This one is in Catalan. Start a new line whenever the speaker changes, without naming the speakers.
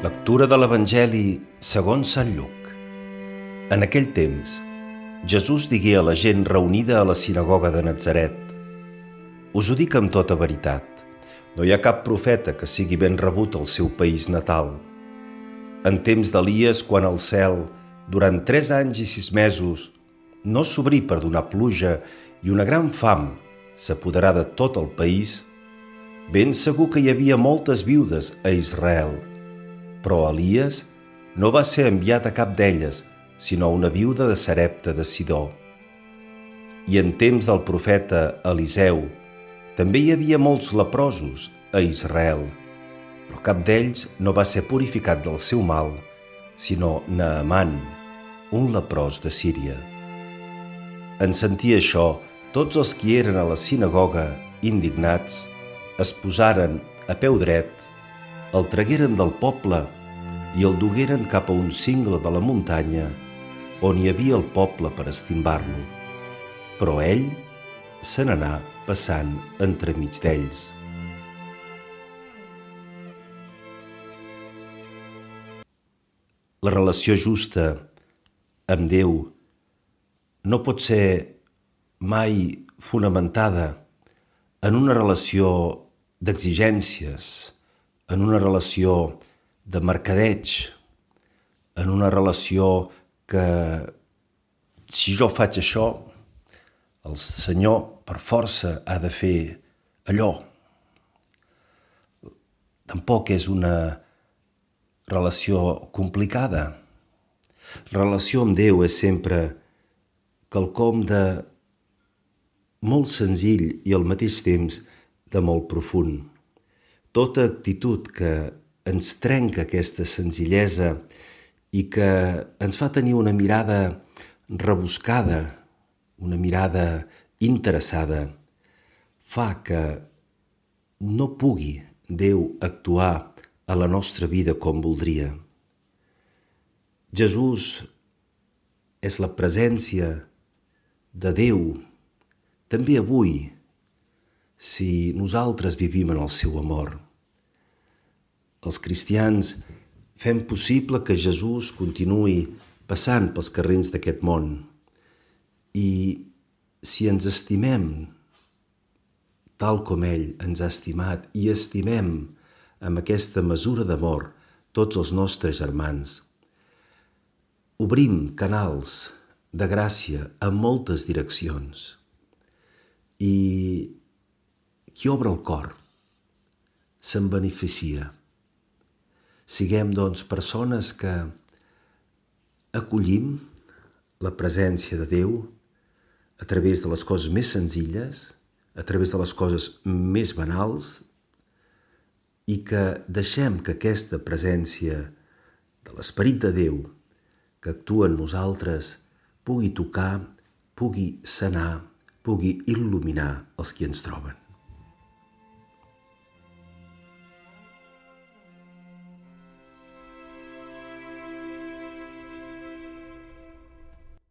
Lectura de l'Evangeli segons Sant Lluc. En aquell temps, Jesús digué a la gent reunida a la sinagoga de Nazaret Us ho dic amb tota veritat, no hi ha cap profeta que sigui ben rebut al seu país natal. En temps d'Elies, quan el cel, durant tres anys i sis mesos, no s'obrí per donar pluja i una gran fam s'apoderà de tot el país, ben segur que hi havia moltes viudes a Israel – però Elies no va ser enviat a cap d'elles, sinó a una viuda de Sarepta de Sidó. I en temps del profeta Eliseu també hi havia molts leprosos a Israel, però cap d'ells no va ser purificat del seu mal, sinó Naaman, un leprós de Síria. En sentir això, tots els qui eren a la sinagoga, indignats, es posaren a peu dret el tragueren del poble i el dugueren cap a un cingle de la muntanya on hi havia el poble per estimbar-lo. Però ell se n'anà passant entremig d'ells. La relació justa amb Déu no pot ser mai fonamentada en una relació d'exigències, en una relació de mercadeig, en una relació que si jo faig això, el Senyor per força ha de fer allò. Tampoc és una relació complicada. La relació amb Déu és sempre quelcom de molt senzill i al mateix temps de molt profund tota actitud que ens trenca aquesta senzillesa i que ens fa tenir una mirada rebuscada, una mirada interessada, fa que no pugui Déu actuar a la nostra vida com voldria. Jesús és la presència de Déu també avui si nosaltres vivim en el seu amor. Els cristians fem possible que Jesús continuï passant pels carrers d'aquest món i si ens estimem tal com ell ens ha estimat i estimem amb aquesta mesura d'amor tots els nostres germans, obrim canals de gràcia en moltes direccions i qui obre el cor se'n beneficia. Siguem, doncs, persones que acollim la presència de Déu a través de les coses més senzilles, a través de les coses més banals, i que deixem que aquesta presència de l'Esperit de Déu que actua en nosaltres pugui tocar, pugui sanar, pugui il·luminar els qui ens troben.